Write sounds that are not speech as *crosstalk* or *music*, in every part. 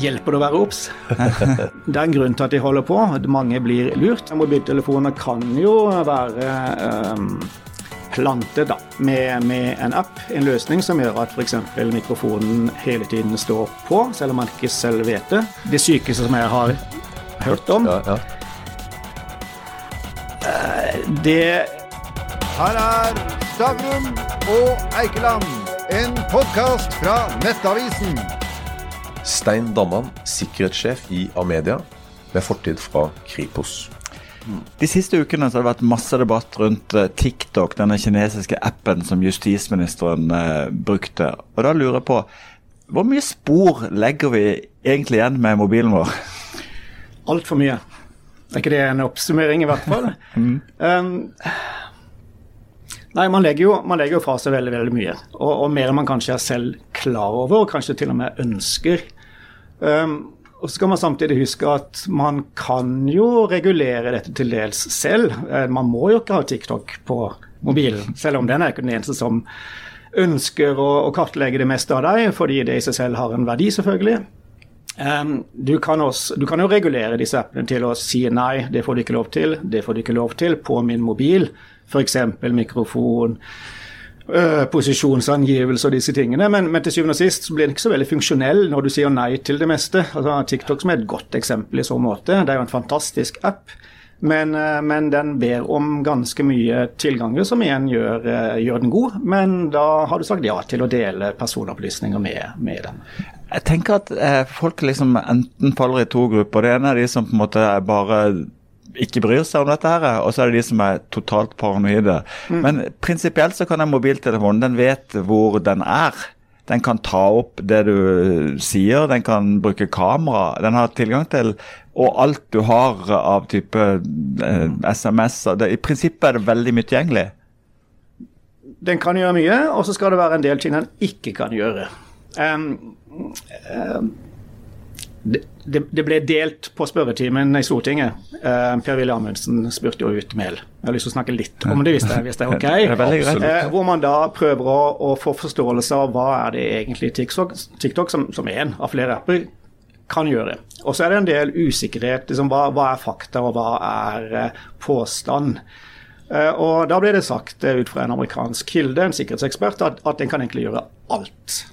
hjelper det å være obs. *laughs* Det er en grunn til at de holder på. Mange blir lurt. Mobiltelefoner kan jo være um, plantet da, med, med, en app, en løsning som gjør at f.eks. mikrofonen hele tiden står på, selv om man ikke selv vet det. Det sykeste som jeg har hørt om, Ja, ja. det Her er Stavrum og Eikeland, en podkast fra Nettavisen. Stein Damman, sikkerhetssjef i Amedia, med fortid fra Kripos. De siste ukene så har det vært masse debatt rundt eh, TikTok, denne kinesiske appen som justisministeren eh, brukte. Og da lurer jeg på, hvor mye spor legger vi egentlig igjen med mobilen vår? *laughs* altfor mye. Er ikke det en oppsummering, i hvert fall? *laughs* um, nei, man legger, jo, man legger jo fra seg veldig veldig mye. Og, og mer enn man kanskje er selv klar over, og kanskje til og med ønsker. Um, og så skal man samtidig huske at man kan jo regulere dette til dels selv. Eh, Man må jo ikke ha TikTok på mobilen, selv om den er ikke den eneste som ønsker å, kartlegge det meste av deg, fordi det i seg selv har en verdi, selvfølgelig. Um, du, kan også, du kan jo regulere disse appene til å si nei, det får du ikke lov til, det får du ikke lov til på min mobil. F.eks. mikrofon, øh, posisjonsangivelse og disse tingene. Men, men til syvende og sist så blir den ikke så veldig funksjonell når du sier nei til det meste. Altså TikTok som er et godt eksempel i så måte. Det er jo en fantastisk app. Men, øh, men den ber om ganske mye tilganger, som igjen gjør, øh, gjør den god. Men da har du sagt ja til å dele personopplysninger med, med den. Jeg tenker at eh, folk liksom enten faller i to grupper. Det ene er de som på en måte bare ikke bryr seg om dette, her, og så er det de som er totalt paranoide. Men prinsipielt så kan en mobiltelefon, den vet hvor den er. Den kan ta opp det du sier, den kan bruke kamera. Den har tilgang til og alt du har av type eh, SMS-er. I prinsippet er det veldig mye tilgjengelig. Den kan gjøre mye, og så skal det være en del ting den ikke kan gjøre. Um, um, det, det, ble delt på spørretimen i Stortinget. Uh, Per-Willy Amundsen spurte jo ut Mehl. Jeg har lyst til å snakke litt om det, hvis det, hvis det er ok. *laughs* Det er. Eh, hvor man da prøver å, å få forståelse av hva er det egentlig TikTok, TikTok som, som er en av flere apper, kan gjøre. Og så er det en del usikkerhet. Liksom, hva, hva er fakta, og hva er eh, påstand? Eh, og da ble det sagt eh, ut fra en amerikansk kilde, en sikkerhetsekspert, at, at den kan egentlig gjøre alt.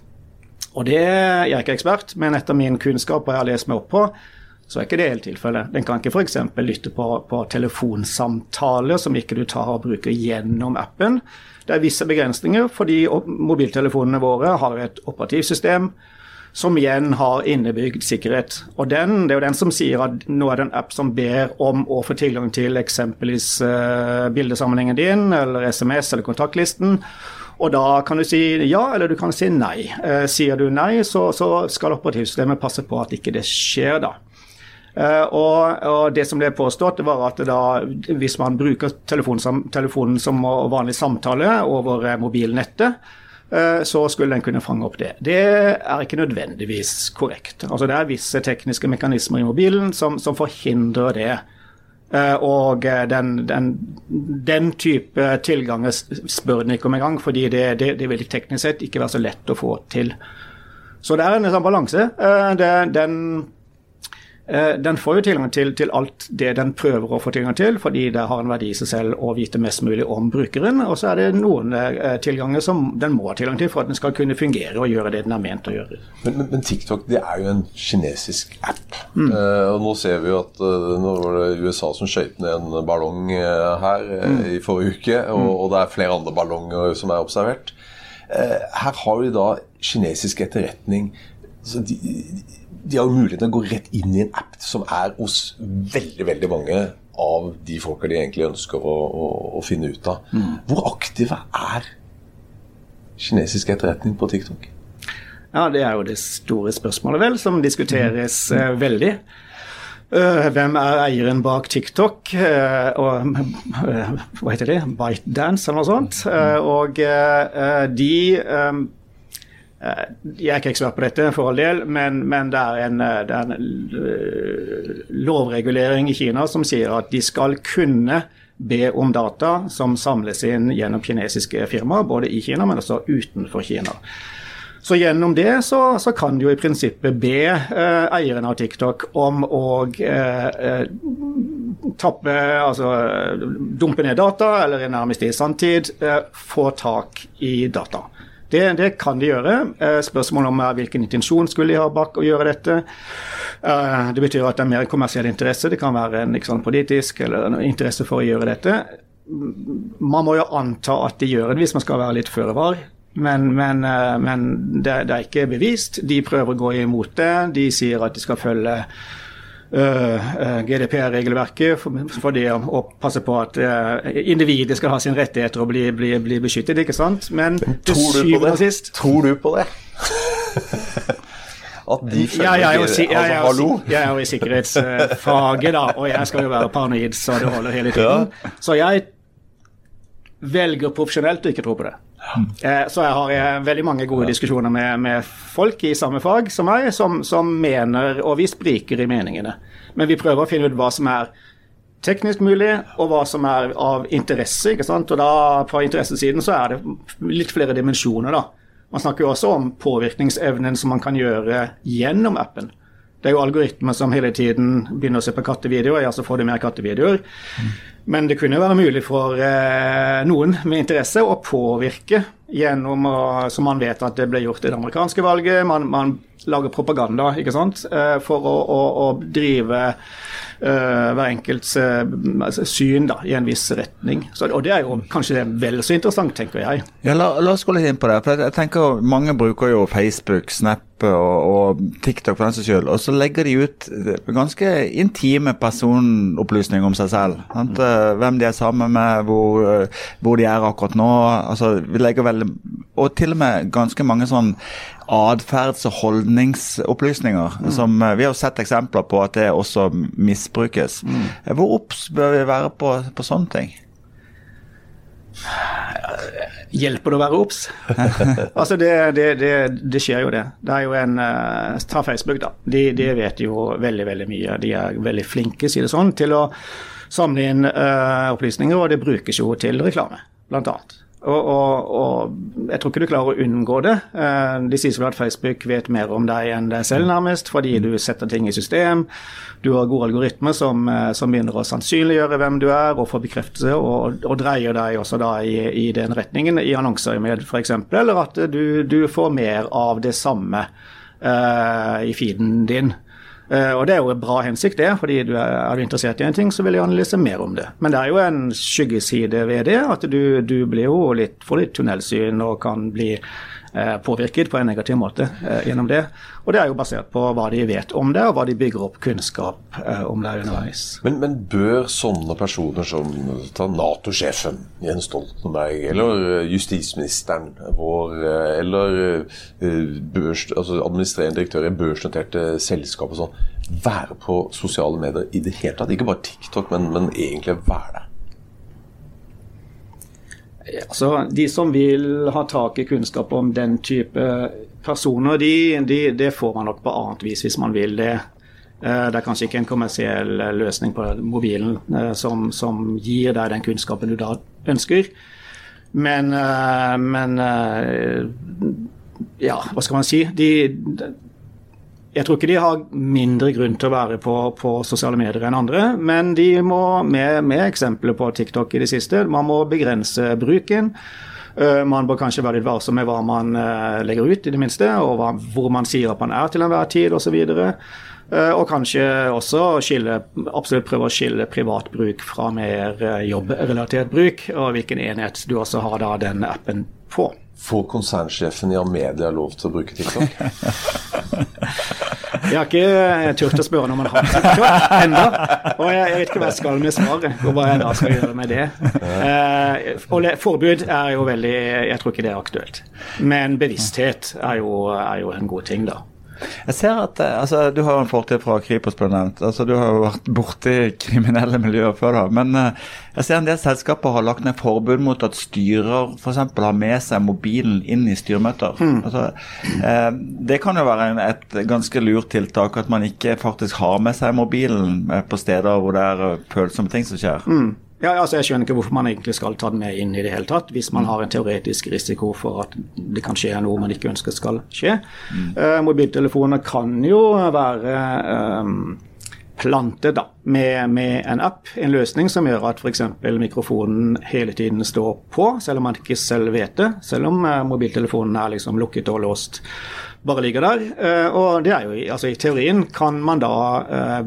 Og det Jeg er ikke ekspert, men etter min kunnskap og jeg har lest meg opp på, så er ikke det helt tilfellet. Den kan ikke f.eks. lytte på, på telefonsamtaler som ikke du tar og bruker gjennom appen. Det er visse begrensninger, fordi mobiltelefonene våre har et operativsystem som igjen har innebygd sikkerhet. Og den, Det er jo den som sier at nå er det en app som ber om å få tilgang til eksempelvis uh, bildesammenhengen din, eller SMS eller kontaktlisten. Og da kan du si ja, eller du kan si nei. Eh, sier du nei, så, så skal operativsystemet passe på at ikke det skjer, da. Uh, og, og det som ble påstått, var at da, hvis man bruker telefonen som, telefonen som vanlig samtale over eh, mobilnettet, uh, så skulle den kunne fange opp det. Det er ikke nødvendigvis korrekt. Altså Det er visse tekniske mekanismer i mobilen som, som forhindrer det. Eh, Og eh, den, den, den type tilganger spør den ikke om engang, fordi det, det, det vil teknisk sett ikke være så lett å få til. Så det er en sånn balanse. Den, den, eh, den får jo tilgang til, til alt det den prøver å få tilgang til, fordi det har en verdi i seg selv å vite mest mulig om brukeren. Og så er det noen eh, tilganger som den må ha tilgang til for at den skal kunne fungere og gjøre det den er ment å gjøre. Men, men, men TikTok det er jo en kinesisk app. Eh, og nå ser vi jo at eh, nå var det USA som skøyt ned en ballong eh, her mm. i forrige uke, og, og det er flere andre ballonger som er observert. Eh, her har vi da kinesisk etterretning. Så de, de har jo muligheten til å gå rett inn i en app som er hos veldig veldig mange av de folka de egentlig ønsker å, å, å finne ut av. Hvor aktive er kinesisk etterretning på TikTok? Ja, det er jo det store spørsmålet, vel, som diskuteres eh, veldig. Eh, hvem er eieren bak TikTok? Eh, og eh, hva heter det? ByteDance eller noe sånt. Eh, og de Jeg er ikke ekspert på dette, for all del, men, men det er en, eh, det er en eh, lovregulering i Kina som sier at de skal kunne be om data som samles inn gjennom kinesiske firmaer, både i Kina, men også utenfor Kina. Så gjennom det så, så kan du jo i prinsippet be eh, eieren av TikTok om å eh, eh, tappe, altså dumpe ned data, eller nærmest i sanntid eh, få tak i data. Det, det, kan de gjøre. Eh, spørsmålet om er hvilken intensjon skulle de ha bak å gjøre dette. Eh, det betyr at det er mer kommersiell interesse. Det kan være en liksom, politisk eller en interesse for å gjøre dette. Man må jo anta at de gjør det hvis man skal være litt føre var. Men, men, eh, men det, det, er ikke bevist. De prøver å gå imot det. De sier at de skal følge GDPR-regelverket for, for, det å passe på at uh, individet skal ha sine rettigheter og bli, bli, bli beskyttet, ikke sant? Men, men til syvende og sist Tror du på det? At de ja, jeg, jo, jeg, er jo, jeg er jo i sikkerhetsfaget, da, og jeg skal jo være paranoid så det holder hele tiden. Så jeg velger profesjonelt å ikke tro på det. Eh, så jeg har eh, veldig mange gode diskusjoner med, med, folk i samme fag som meg, som, som, mener Og vi spriker i meningene. Men vi prøver å finne ut hva som er teknisk mulig, og hva som er av interesse. ikke sant? Og da På interessesiden så er det litt flere dimensjoner. da. Man snakker jo også om påvirkningsevnen som man kan gjøre gjennom appen. Det er jo algoritmer som hele tiden begynner å se på kattevideoer, ja, så får du mer kattevideoer. Mm. Men det kunne jo være mulig for eh, noen med interesse å påvirke gjennom, å, som man vet at det ble gjort i det amerikanske valget. Man, man lager propaganda ikke sant? Eh, for å, å, å drive uh, hver enkelts uh, syn da, i en viss retning. Så, og det er jo kanskje vel så interessant, tenker jeg. Ja, la, la, oss gå litt inn på det. for jeg tenker Mange bruker jo Facebook, Snap og, og TikTok for den saks skyld, og så legger de ut ganske intime personopplysninger om seg selv. Sant? Mm. Hvem de er sammen med, hvor, hvor de er akkurat nå. altså vi legger veldig, Og til og med ganske mange sånn atferds- og holdningsopplysninger. Mm. som eh, Vi har sett eksempler på at det også misbrukes. Mm. Hvor obs bør vi være på, på sånne ting? Hjelper det å være obs? *laughs* altså det, det, det, det, skjer jo det. Det er jo en uh, Ta Facebook, da. De, de, vet jo veldig veldig mye. De er veldig flinke, si det sånn, til å samle inn uh, opplysninger, og det brukes jo til reklame, blant annet. Og, og, og, jeg tror ikke du klarer å unngå det. Eh, de sier vel at Facebook vet mer om deg enn deg selv, nærmest, fordi du setter ting i system. Du har gode algoritmer som, eh, som begynner å sannsynliggjøre hvem du er, og få bekreftelse, og, og, dreier deg også da i, i den retningen, i annonser med f.eks., eller at du, du, får mer av det samme uh, i feeden din. Uh, og Det er jo en bra hensikt, det, fordi du er, du interessert i en ting, så vil jeg analyse mer om det. Men det er jo en skyggeside ved det, at du, du blir jo litt, får litt tunnelsyn og kan bli påvirket på en negativ måte uh, gjennom det. Og det er jo basert på hva de vet om det, og hva de bygger opp kunnskap om det underveis. Men, men bør sånne personer som Nato-sjefen Jens Stoltenberg, eller justisministeren vår, eller børs, altså administrerende direktør i børsnoterte selskap og sånn, være på sosiale medier i det hele tatt? Ikke bare TikTok, men, men egentlig være det? Altså, de som vil ha tak i kunnskap om den type personer, de, de, det får man nok på annet vis hvis man vil det. Eh, det er kanskje ikke en kommersiell eh, løsning på mobilen eh, som, som gir deg den kunnskapen du da ønsker. Men, men ja, hva skal man si? De, jeg tror ikke de har mindre grunn til å være på, på sosiale medier enn andre, men de må, med, med, eksempler på TikTok i det siste, man må begrense bruken. Uh, man bør kanskje være litt varsom med hva man uh, legger ut, i det minste, og hva, hvor man sier at man er til enhver tid osv. Uh, og kanskje også skille, absolutt prøve å skille privat bruk fra mer jobbrelatert bruk, og hvilken enhet du også har da den appen på. Får konsernsjefen i Amedia lov til å bruke TikTok? *laughs* Jeg har ikke turt å spørre når man har TikTok ennå. Og jeg, jeg, vet ikke hva jeg skal med svaret, og hva jeg da skal gjøre med det. Eh, og forbud er jo veldig Jeg tror ikke det er aktuelt. Men bevissthet er jo, er jo en god ting, da. Jeg ser at eh, altså, Du har en fortid fra Kripos, ble nevnt. Altså, du har jo vært borti *laughs* kriminelle miljøer før. da, Men uh, jeg ser en del selskaper har lagt ned forbud mot at styrer f.eks. har med seg mobilen inn i styremøter. Mm. Altså, uh, det kan jo være en, et ganske lurt tiltak at man ikke faktisk har med seg mobilen på steder hvor det er følsomme ting som skjer. Mm. Ja, altså Jeg skjønner ikke hvorfor man egentlig skal ta den med inn i det hele tatt, hvis man har en teoretisk risiko for at det kan skje noe man ikke ønsker skal skje. Mm. Uh, mobiltelefoner kan jo være um, plantet da, med, med, en app, en løsning som gjør at f.eks. mikrofonen hele tiden står på, selv om man ikke selv vet det. Selv om uh, mobiltelefonen er liksom lukket og låst bare ligger der. Uh, og det er jo, altså I teorien kan man da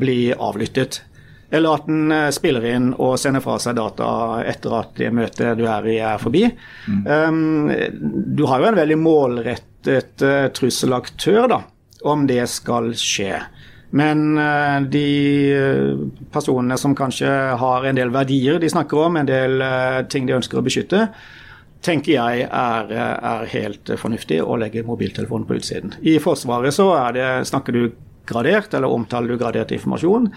bli avlyttet. Eller at den eh, spiller inn og sender fra seg data etter at det møtet du er i, er forbi. Mm. Um, du har jo en veldig målrettet uh, trusselaktør, da, om det skal skje. Men uh, de personene som kanskje har en del verdier de snakker om, en del uh, ting de ønsker å beskytte, tenker jeg er, er, helt fornuftig å legge mobiltelefonen på utsiden. I Forsvaret så det, snakker du gradert, eller omtaler du gradert informasjon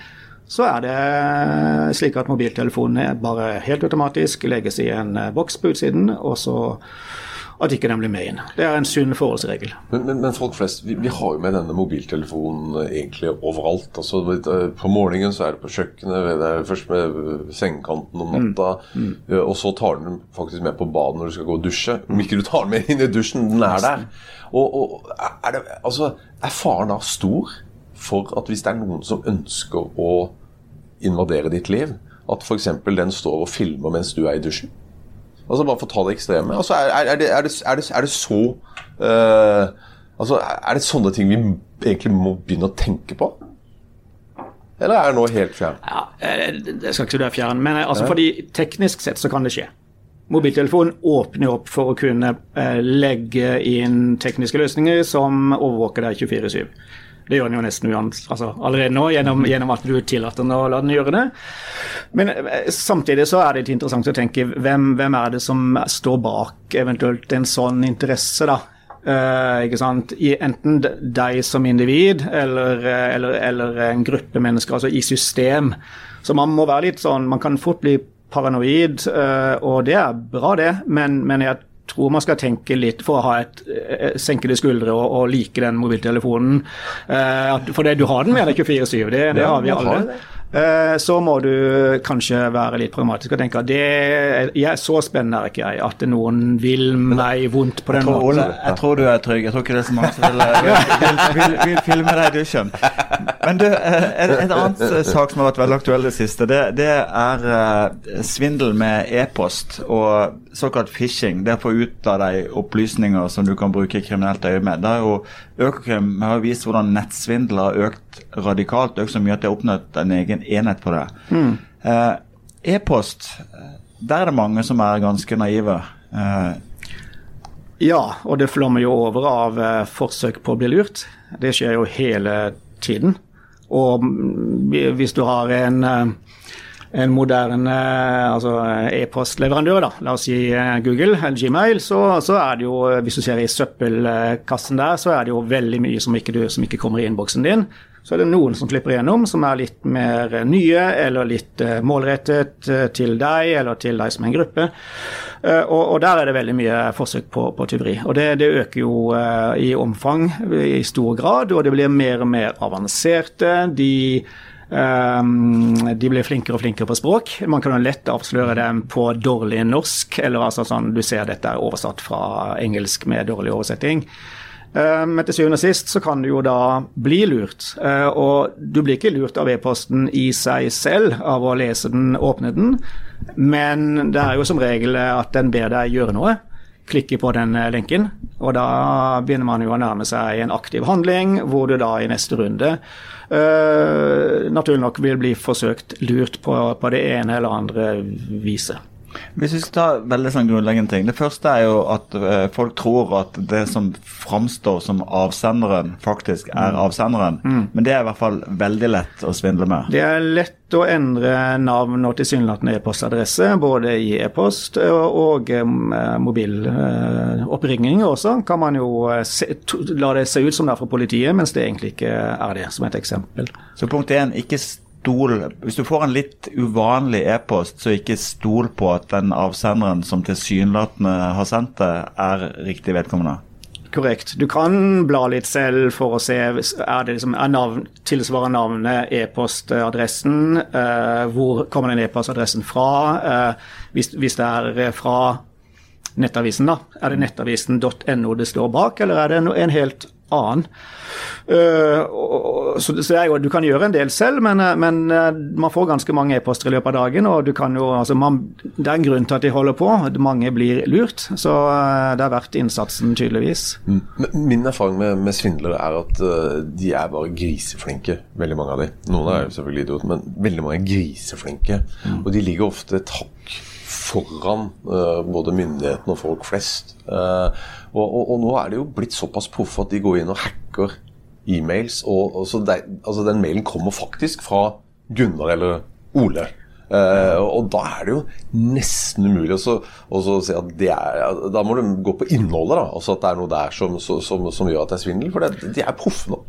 så er det slik at mobiltelefonene bare helt automatisk legges i en eh, boks på utsiden, og så at ikke den blir med inn. Det er en sunn forholdsregel. Men, men, men folk flest, vi, vi, har jo med denne mobiltelefonen eh, egentlig overalt. Altså, eh, på morgenen så er det på kjøkkenet, det er først med sengekanten om natta, mm. Mm. og så tar den faktisk med på badet når du skal gå og dusje. Om ikke du tar den med inn i dusjen, den er der. Og, og er, det, altså, er faren da stor for at hvis det er noen som ønsker å invadere ditt liv. At f.eks. den står og filmer mens du er i dusjen. Altså Bare for å ta det ekstreme. Altså, er, er, det, er, det, er, det, er det, så uh, altså, Er det sånne ting vi egentlig må begynne å tenke på? Eller er det nå helt fjern? Ja, Jeg skal ikke si det er fjern, men altså, fordi teknisk sett så kan det skje. Mobiltelefonen åpner opp for å kunne legge inn tekniske løsninger som overvåker deg 24-7. Det gjør den jo nesten altså, allerede nå, gjennom, gjennom, at du tillater den å la den gjøre det. Men eh, samtidig så er det litt interessant å tenke hvem, hvem er det som står bak eventuelt en sånn interesse, da. Uh, ikke sant? I enten deg som individ eller, eh, eller, eller, en gruppe mennesker, altså i system. Så man må være litt sånn Man kan fort bli paranoid, uh, og det er bra, det, men, men jeg tror man skal tenke litt for å ha et eh, senkede skuldre og, og, like den mobiltelefonen. Uh, for det, du har den med deg 24-7, det, det ja, har vi alle. Uh, så må du kanskje være litt pragmatisk og tenke at det er så spennende er ikke jeg at noen vil meg vondt på den måten. Jeg tror du er trygg. Jeg tror ikke det er så mange som vil, vil, vil, vil filme deg i dusjen. Men du, en annen annet sak som har vært veldig aktuell det siste, det, det er uh, svindel med e-post og såkalt phishing, det å få ut av deg opplysninger som du kan bruke i kriminelt øyemed. Økokrim har vist hvordan nettsvindel har økt radikalt, økt så mye at de har oppnådd en egen enhet på det. Mm. Eh, E-post, der er det mange som er ganske naive. Eh, ja, og det flommer jo over av eh, forsøk på å bli lurt. Det skjer jo hele tiden. Og hvis du har en eh, en moderne altså e-postleverandør, da, la oss si eh, Google eller Gmail, så, så, er det jo, hvis du ser i søppelkassen der, så er det jo veldig mye som ikke, du, som ikke kommer i innboksen din. Så er det noen som slipper igjennom, som er litt mer nye eller litt uh, målrettet uh, til deg eller til deg som en gruppe. Og, og, der er det veldig mye forsøk på, på tyveri. Og det, det øker jo i omfang i stor grad, og det blir mer og mer avanserte. De de blir flinkere og flinkere på språk. Man kan jo lett avsløre dem på dårlig norsk, eller altså sånn du ser dette er oversatt fra engelsk med dårlig oversetting. Um, men til syvende og sist så kan du jo da bli lurt. Uh, og du blir ikke lurt av e-posten i seg selv av å lese den, åpne den, men det er jo som regel at den ber deg gjøre noe klikke på den eh, lenken. Og da begynner man jo å nærme seg en aktiv handling, hvor du da i neste runde uh, naturlig nok vil bli forsøkt lurt på, på det ene eller andre viset. Hvis vi skal ta veldig sånn grunnleggende ting. Det første er jo at uh, folk tror at det som framstår som avsenderen, faktisk er mm. avsenderen. Mm. Men det er i hvert fall veldig lett å svindle med. Det er lett å endre navn og tilsynelatende e-postadresse, både i e-post og, og mobiloppringninger mobiloppringning uh, også. Kan man jo uh, se, to, la det se ut som det er fra politiet, mens det egentlig ikke er det, som et eksempel. Så punkt én, ikke stol Hvis du får en litt uvanlig e-post, så ikke stol på at den avsenderen som tilsynelatende har sendt det, er riktig vedkommende. korrekt. Du kan bla litt selv for å se er det liksom, er navn, tilsvarer navnet e-postadressen. Uh, hvor kommer den e-postadressen fra? Uh, hvis, hvis, det er fra nettavisen, da. Er det nettavisen.no det står bak, eller er det en helt annen? Uh, så, jo, Du kan gjøre en del selv, men, eh, men uh, man får ganske mange e-poster i løpet av dagen. og du kan jo, altså man, Det er en grunn til at de holder på. Mange blir lurt. Så det er verdt innsatsen, tydeligvis. Mm. Min erfaring med, med svindlere er at de er bare griseflinke, veldig mange av de. Noen er jo selvfølgelig idioter, men veldig mange er griseflinke. Mm. Og de ligger ofte et hakk foran både myndighetene og folk flest. Og, og, og, nå er det jo blitt såpass proffe at de går inn og hacker e-mails. Og, og der, altså Den mailen kommer faktisk fra Gunnar eller Ole. Uh, og da er det jo nesten umulig å si at det er Da må du gå på innholdet, da. Altså at det er noe der som, som, som gjør at det er svindel. For det, de er proffe nå.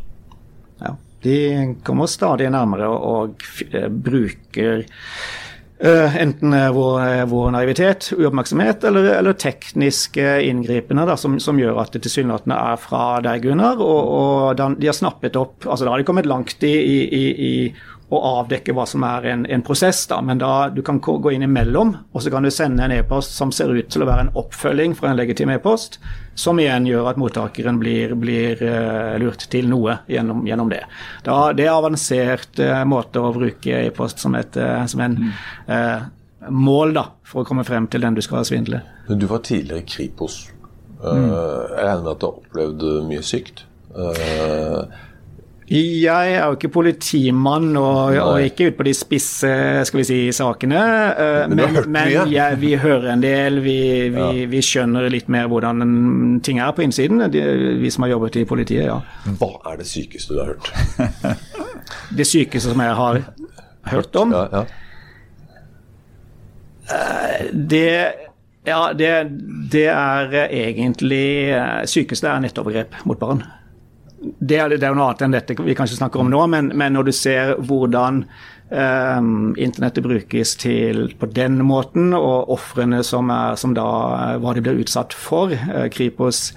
Ja. De kommer stadig nærmere og, og bruker Uh, enten vår, vår, naivitet, uoppmerksomhet eller, eller tekniske inngripende da, som, som, gjør at det tilsynelatende er fra deg, Gunnar. Og, og de har snappet opp altså Da har de kommet langt i, i, i å avdekke hva som er en, en, prosess, da, men da du kan gå inn imellom, og så kan du sende en e-post som ser ut til å være en oppfølging fra en legitim e-post, som igjen gjør at mottakeren blir, blir uh, lurt til noe gjennom, gjennom det. Da, det er avansert uh, måte å bruke e-post som, et, uh, som en mål da, for å komme frem til den du skal svindle. Men du var tidligere i Kripos. Mm. Jeg regner med at du har opplevd mye sykt. Uh, jeg er jo ikke politimann og, og ikke ute på de spisse skal vi si, sakene. Uh, men, men ja, vi hører en del. Vi, vi, vi, skjønner litt mer hvordan ting er på innsiden, de, vi som har jobbet i politiet. ja. Hva er det sykeste du har hørt? *laughs* det sykeste som jeg har hørt om? Ja, ja. Uh, det ja, det, det, er egentlig uh, Sykeste er nettovergrep mot barn det er, det er jo noe annet enn dette vi kanskje snakker om nå, men, men når du ser hvordan um, internettet brukes til på den måten, og ofrene som, som, da hva de blir utsatt for uh, Kripos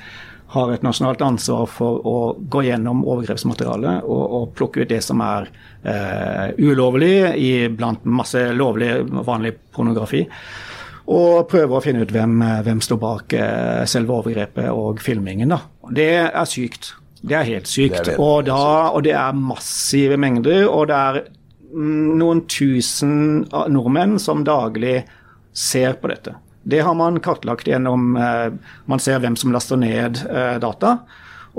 har et nasjonalt ansvar for å gå gjennom overgrepsmaterialet og, og plukke ut det som er uh, ulovlig i blant masse lovlig, vanlig pornografi. Og prøve å finne ut hvem, hvem står bak uh, selve overgrepet og filmingen. Da. Det er sykt. Det er helt sykt. Er og, da, og, det er massive mengder. Og det er mm, noen tusen nordmenn som daglig ser på dette. Det har man kartlagt gjennom eh, Man ser hvem som laster ned eh, data.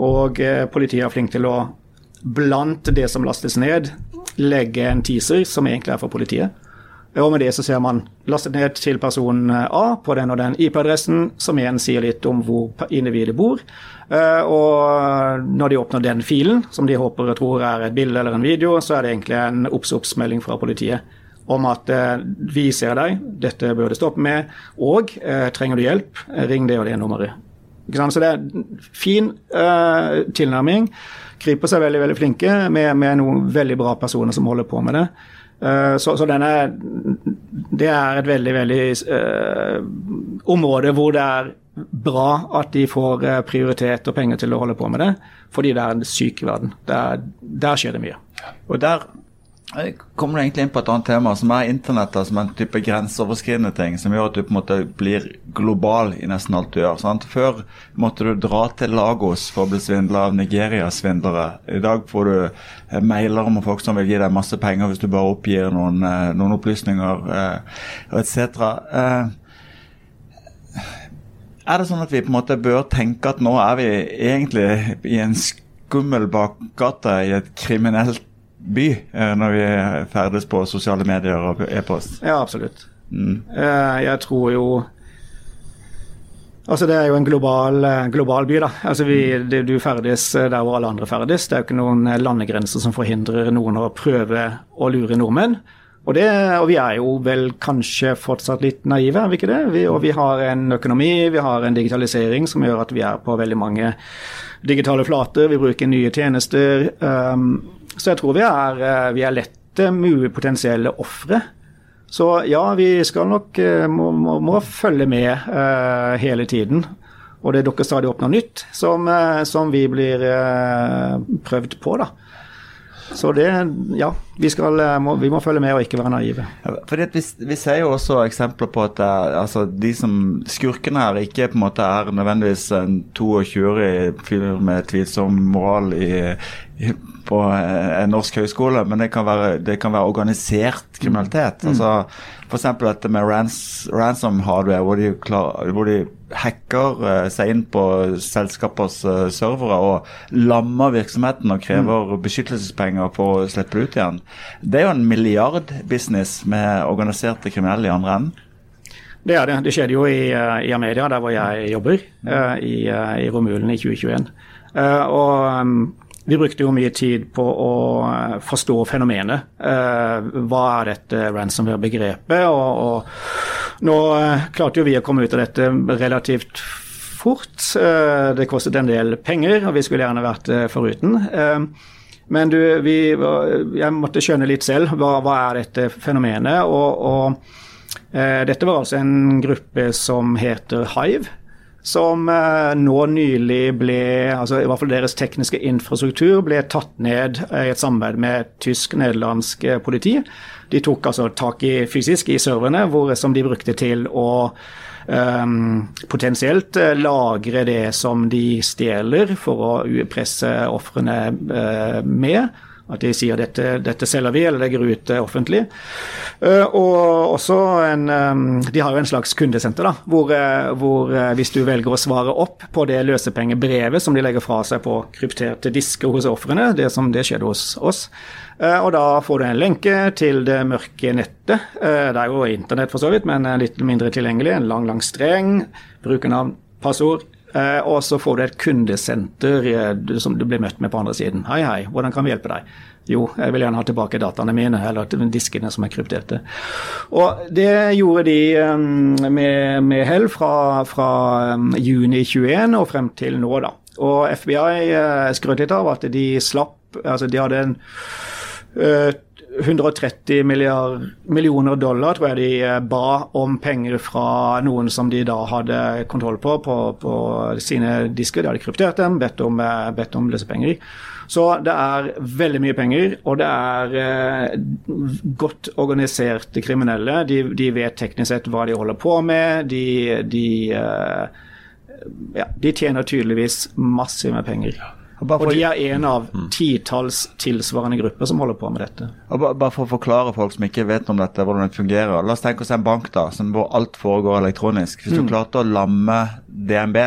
Og eh, politiet er flink til å, blant det som lastes ned, legge en teaser som egentlig er for politiet. Og med det så ser man lastet ned til person A på den og den IP-adressen, som igjen sier litt om hvor individet bor. Eh, og når de åpner den filen, som de håper og tror er et bilde eller en video, så er det egentlig en obs-obs-melding fra politiet om at eh, vi ser deg, dette bør du stoppe med, og eh, trenger du hjelp, ring det og det nummeret. Så det er fin tilnærming. Kryper seg veldig veldig flinke med, med, noen veldig bra personer som holder på med det. Uh, så, så denne, det er et veldig, veldig uh, område hvor det er bra at de får eh, prioritet og penger til å holde på med det, fordi det er en syk verden. Der, der skjer det mye. Og der eh, kommer du egentlig inn på et annet tema, som er internett som en type grenseoverskridende ting, som gjør at du på en måte blir global i nesten alt du gjør. Sant? Før måtte du dra til Lagos for å bli svindla av Nigeria-svindlere. I dag får du eh, mailer om folk som vil gi deg masse penger hvis du bare oppgir noen, noen opplysninger etc. Er det sånn at vi på en måte bør tenke at nå er vi egentlig i en skummel bakgate i et kriminelt by, eh, når vi ferdes på sosiale medier og e-post? Ja, absolutt. Mm. Eh, jeg tror jo Altså Det er jo en global, eh, global by. da. Altså vi, det, Du ferdes der hvor alle andre ferdes. Det er jo ikke noen landegrenser som forhindrer noen å prøve å lure nordmenn. Og, det, og, vi er jo vel kanskje fortsatt litt naive, er vi ikke det? Vi, og vi har en økonomi, vi har en digitalisering som gjør at vi er på veldig mange digitale flater. Vi bruker nye tjenester. Um, så jeg tror vi er, eh, vi er lette mulige potensielle ofre. Så ja, vi skal nok eh, må, må, må følge med uh, hele tiden. Og det dukker stadig opp noe nytt som, som vi blir uh, prøvd på, da. Så det, ja, vi, skal, eh, må, vi må følge med og ikke være naive. Fordi vi, vi ser jo også eksempler på at altså, de som skurkene her ikke på en måte er nødvendigvis en 22-årig fyr med tvilsom moral i, i, på en norsk høyskole, men det kan være, det kan være organisert kriminalitet. Mm. Altså, F.eks. dette med rans, ransom hardware, hvor de, klar, hvor de hacker uh, seg inn på selskapers uh, servere og lammer virksomheten og krever mm. beskyttelsespenger for å slippe det ut igjen. Det er jo en milliardbusiness med organiserte kriminelle i andre enden. Det er det. Det skjedde jo i, uh, i Amedia, der hvor jeg jobber, i, i Romulen i 2021. og um, vi brukte jo mye tid på å eh, forstå fenomenet. Eh, hva er dette ransomware-begrepet? Og, og nå eh, klarte jo vi å komme ut av dette relativt fort. Det kostet en del penger, og vi skulle gjerne vært foruten. Men du, vi, jeg måtte skjønne litt selv hva, hva er dette fenomenet. Og, og dette var altså en gruppe som heter Hive som eh, nå nylig ble altså i hvert fall Deres tekniske infrastruktur ble tatt ned i et samarbeid med tysk-nederlandsk eh, politi. De tok altså tak i fysisk i serverne, hvor, som de brukte til å um, potensielt lagre det som de stjeler, for å presse ofrene uh, med. At de sier dette, dette selger vi, eller legger ut uh, offentlig. Uh, og også en um, De har jo en slags kundesenter, da, hvor, hvor hvis du velger å svare opp på det løsepengebrevet som de legger fra seg på krypterte disker hos ofrene, det som det skjedde hos oss, og da får du en lenke til det mørke nettet. Det er jo internett for så vidt, men litt mindre tilgjengelig. En lang, lang streng. Brukernavn, passord, Eh, og så får du et kundesenter eh, som du blir møtt med på andre siden. Hei, hei, hvordan kan vi hjelpe deg? Jo, jeg vil gjerne ha tilbake dataene mine, eller diskene som er krypterte. Og det gjorde de um, med, med hell fra, fra juni 21 og frem til nå, da. Og FBI skrøt litt av at de slapp Altså, de hadde en 130 milliard, millioner dollar tror jeg de eh, ba om penger fra noen som de da hadde kontroll på på, på sine disker. De hadde kryptert dem, bedt om, eh, bedt om løsepenger. Så det er veldig mye penger, og det er eh, godt organiserte kriminelle. De, de, vet teknisk sett hva de holder på med. De, de, eh, ja, de tjener tydeligvis masse med penger. Og de er en av mm. titalls tilsvarende grupper som holder på med dette. Og bare for å forklare folk som ikke vet om dette, hvordan det fungerer. La oss tenke oss en bank da, hvor alt foregår elektronisk. Hvis du mm. klarte å lamme DNB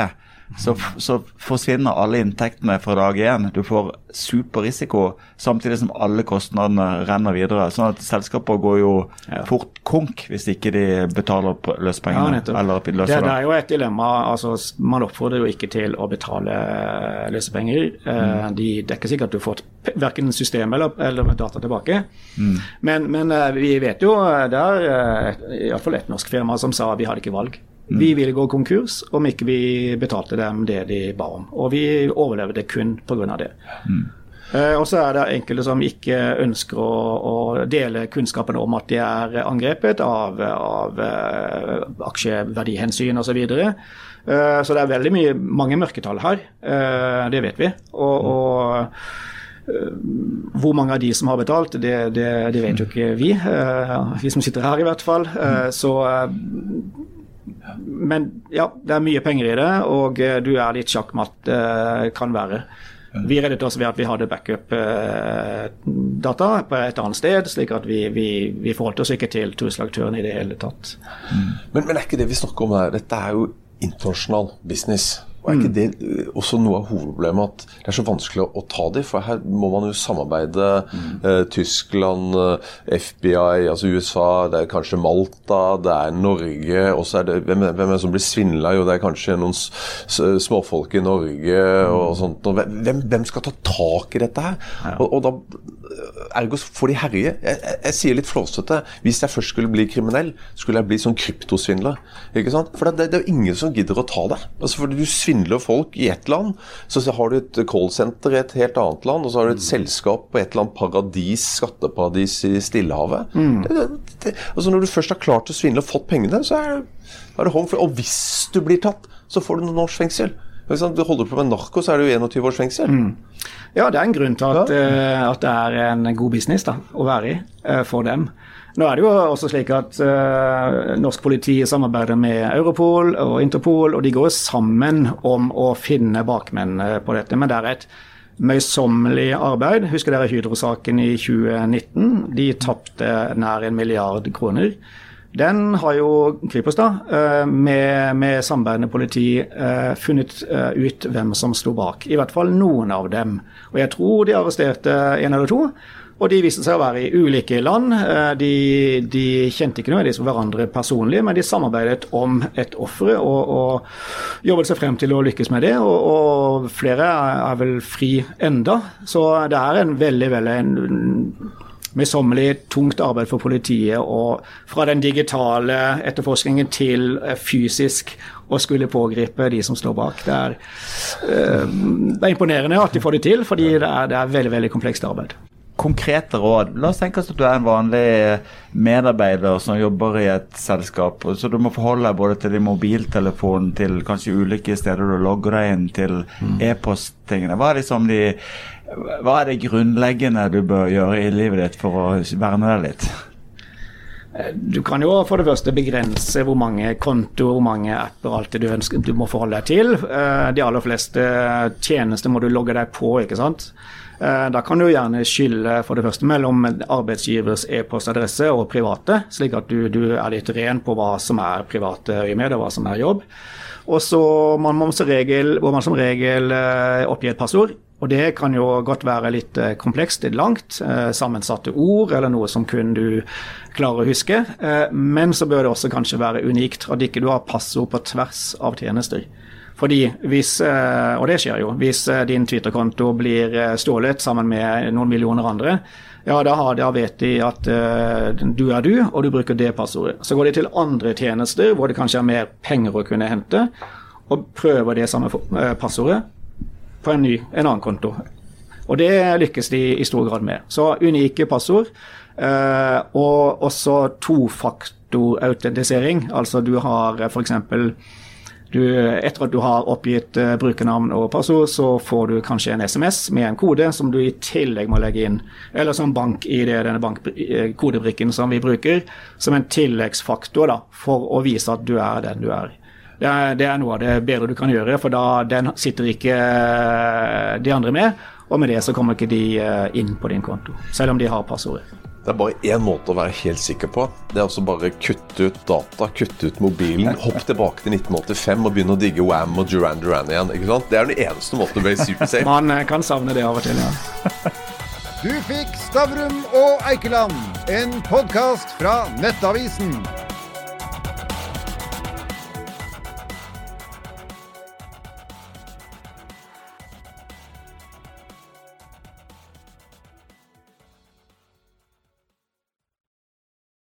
så, så, forsvinner alle inntektene fra dag én. Du får superrisiko, samtidig som alle kostnadene renner videre. Sånn at selskaper går jo ja. fort konk hvis ikke de betaler løspengene. Ja, eller løser det, det er jo et dilemma. altså Man oppfordrer jo ikke til å betale løsepenger. Eh, mm. De, er ikke sikkert at du får verken system eller, eller data tilbake. Mm. Men, men, eh, vi vet jo, det er iallfall et norsk firma som sa vi hadde ikke valg. Mm. Vi ville gå konkurs om ikke vi betalte dem det de ba om. Og vi overlevde kun pga. det. Mm. Uh, og så er det enkelte som ikke ønsker å, å dele kunnskapen om at de er angrepet av, av uh, aksjeverdihensyn osv. Så, uh, så det er veldig mye, mange mørketall her, uh, det vet vi. Og, mm. og hvor mange av de som har betalt, det, det, det vet jo ikke vi. vi som sitter her, i hvert fall. så men ja, det er mye penger i det, og eh, du er litt sjakkmatt, uh, kan være. Vi reddet oss ved at vi hadde backup-data uh, på et annet sted, slik at vi, vi, vi forholdt oss ikke til trusselaktøren i det hele tatt. Mm. Men, men, er ikke det vi snakker om her, dette er jo internasjonal business. Og Er ikke mm. det eh, også noe av hovedproblemet at det er så vanskelig å, ta dem? For her må man jo samarbeide. Mm. Eh, Tyskland, eh, FBI, altså USA, det er kanskje Malta, det er Norge. og så er det, Hvem, hvem er det som blir svindla? Jo, det er kanskje noen småfolk i Norge og mm. sånt. Og hvem, hvem, skal ta tak i dette her? Og, og da Ergo får de herje. Jeg, jeg, jeg, sier litt flåsete. Hvis jeg først skulle bli kriminell, skulle jeg bli sånn kryptosvindler. Ikke sant? For det, det, er jo ingen som gidder å ta det. Altså fordi Du svindler folk i ett land, så har du et callsenter i et helt annet land, og så har du et mm. selskap på et eller annet paradis, skatteparadis i Stillehavet. Mm. Det, altså Når du først har klart å svindle og fått pengene, så er det, er det home free. Og hvis du blir tatt, så får du noen års fengsel. Hvis Du holder på med narko, så er det jo 21 års fengsel. Ja, det er en grunn til at, eh, at det er en god business da, å være i eh, for dem. Nå er det jo også slik at uh, norsk politi samarbeider med Europol og Interpol, og de går sammen om å finne bakmenn eh, på dette. Men det er et møysommelig arbeid. Husker dere Hydro-saken i 2019? De tapte nær en milliard kroner. Den har jo Kripos, da, eh, med, med samarbeidende politi, eh, funnet eh, ut hvem som sto bak. I hvert fall noen av dem. Og jeg tror de arresterte en eller to. Og de viste seg å være i ulike land. De, de kjente ikke nødvendigvis hverandre personlig, men de samarbeidet om et offer og, og jobbet seg frem til å lykkes med det. Og, og flere er vel fri enda. Så det er en veldig, veldig møysommelig, tungt arbeid for politiet. Og fra den digitale etterforskningen til eh, fysisk å skulle pågripe de som står bak. Det er, eh, det er imponerende at de får det til, fordi det er, det er veldig, veldig komplekst arbeid konkrete råd. La oss tenke oss at du er en vanlig medarbeider som jobber i et selskap. Så du må forholde deg både til din mobiltelefon, til kanskje ulike steder du logger deg inn, til mm. e-posttingene. Hva er liksom de hva er det grunnleggende du bør gjøre i livet ditt for å verne deg litt? Du kan jo for det første begrense hvor mange kontoer, hvor mange apper alltid du ønsker du må forholde deg til. Eh, de aller fleste tjenester må du logge deg på, ikke sant. Eh, da kan du gjerne skille for det første mellom arbeidsgivers e-postadresse og private, slik at du, du, er litt ren på hva som er private øyemed og hva som er jobb. Og så må man som regel, oppgi man som regel eh, et passord. Og det kan jo godt være litt eh, komplekst, litt langt, sammensatte ord eller noe som kun du klarer å huske. Men så bør det også kanskje være unikt, at ikke du har passord på tvers av tjenester. Fordi hvis, eh, og det skjer jo, hvis eh, din Twitter-konto blir eh, stjålet sammen med noen millioner andre, ja, da, har, da vet de at du er du, og du bruker det passordet. Så går de til andre tjenester hvor det kanskje er mer penger å kunne hente, og prøver det samme passordet på en ny, en annen konto. Og det lykkes de i stor grad med. Så unike passord. Uh, og også tofaktorautentisering. Altså du har f.eks. Du, etter at du har oppgitt uh, brukernavn og passord, så får du kanskje en SMS med en kode som du i tillegg må legge inn. Eller som bank-ID, denne bankkodebrikken som vi bruker, som en tilleggsfaktor da, for å vise at du er den du er. Det er, det er noe av det bedre du kan gjøre, for da den sitter ikke uh, de andre med. Og med det så kommer ikke de uh, inn på din konto, selv om de har passordet. Det er bare én måte å være helt sikker på. Det er også bare kutte ut data, kutte ut mobilen. Hopp tilbake til 1985 og begynne å digge Wam og Duran Duran igjen. ikke sant? Det er den eneste måten å bli supersafe. *laughs* Man eh, kan savne det av og til, ja. Du fikk Stavrum og Eikeland, en podkast fra Nettavisen.